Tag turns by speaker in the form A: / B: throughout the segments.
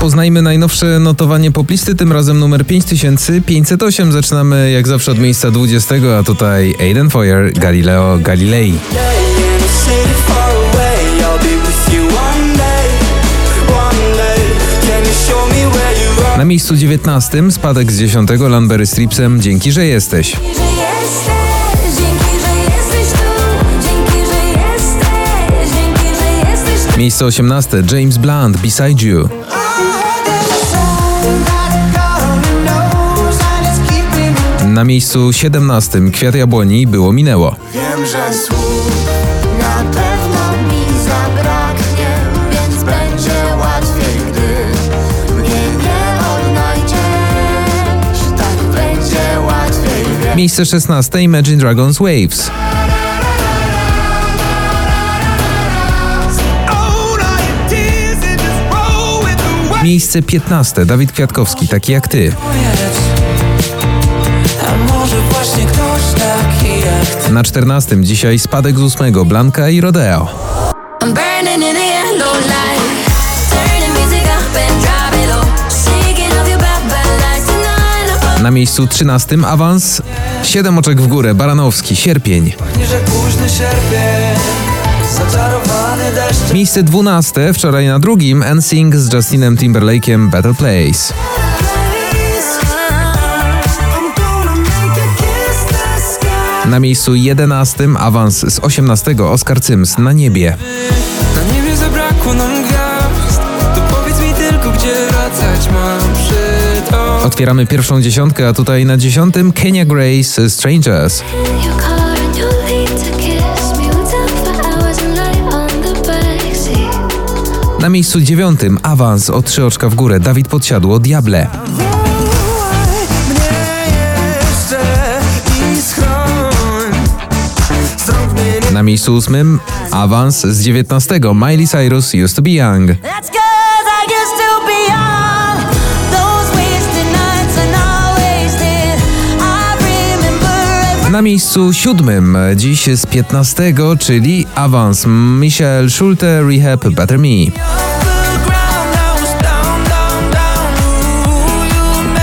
A: Poznajmy najnowsze notowanie poplisty, tym razem numer 5508. Zaczynamy jak zawsze od miejsca 20, a tutaj Aiden Foyer, Galileo Galilei. Na miejscu 19 spadek z 10 Lanbery Stripsem Dzięki, że jesteś. Miejsce 18 James Blunt Beside You. Na miejscu 17 Kwiat Jabłoni Było minęło.
B: Wiem, że słów na pewno mi zabraknie, więc będzie łatwiej, gdy mnie nie odnajdziesz. Tak będzie łatwiej, wiem.
A: Miejsce 16 Imagine Dragons Waves. Miejsce 15 Dawid Kwiatkowski Taki jak ty. Na 14 dzisiaj spadek z 8 Blanka i Rodeo. Na miejscu 13 awans. 7 oczek w górę. Baranowski Sierpień.
C: Nie, że późny sierpień
A: Miejsce 12 wczoraj na drugim NSYNC z Justinem Timberlake'em Better Place. Na miejscu 11 awans z 18 Oscar Sims na niebie.
C: Na niebie zabrakło nam gwiazd To powiedz mi tylko, gdzie wracać mam przy
A: Otwieramy pierwszą dziesiątkę, a tutaj na dziesiątym Kenya Grace Strangers. Na miejscu dziewiątym awans o trzy oczka w górę Dawid Podsiadło Diable. Na miejscu ósmym awans z 19 Miley Cyrus used to be young. Na miejscu siódmym dziś z 15, czyli awans Michelle Schulte Rehab Better Me.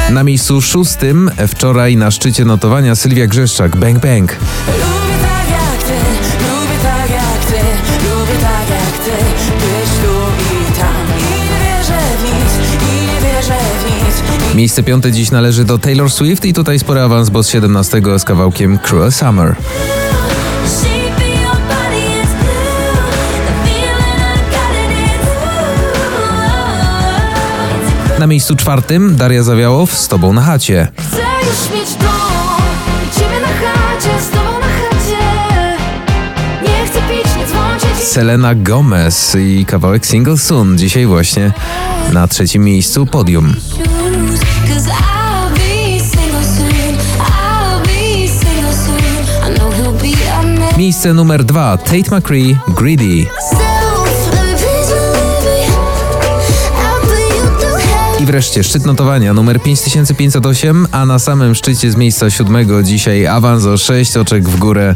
A: Na miejscu szóstym wczoraj na szczycie notowania Sylwia Grzeszczak Bang Bang. Miejsce piąte dziś należy do Taylor Swift i tutaj spory awans, bo z 17 z kawałkiem Cruel Summer. Na miejscu czwartym Daria Zawiałow z Tobą na chacie. Selena Gomez i kawałek Single Soon dzisiaj właśnie na trzecim miejscu podium. Miejsce numer dwa Tate McCree Greedy. I wreszcie szczyt notowania numer 5508, a na samym szczycie z miejsca siódmego dzisiaj awans o 6 oczek w górę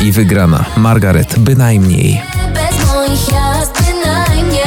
A: i wygrana. Margaret, bynajmniej.
D: Bez moich jazd, bynajmniej.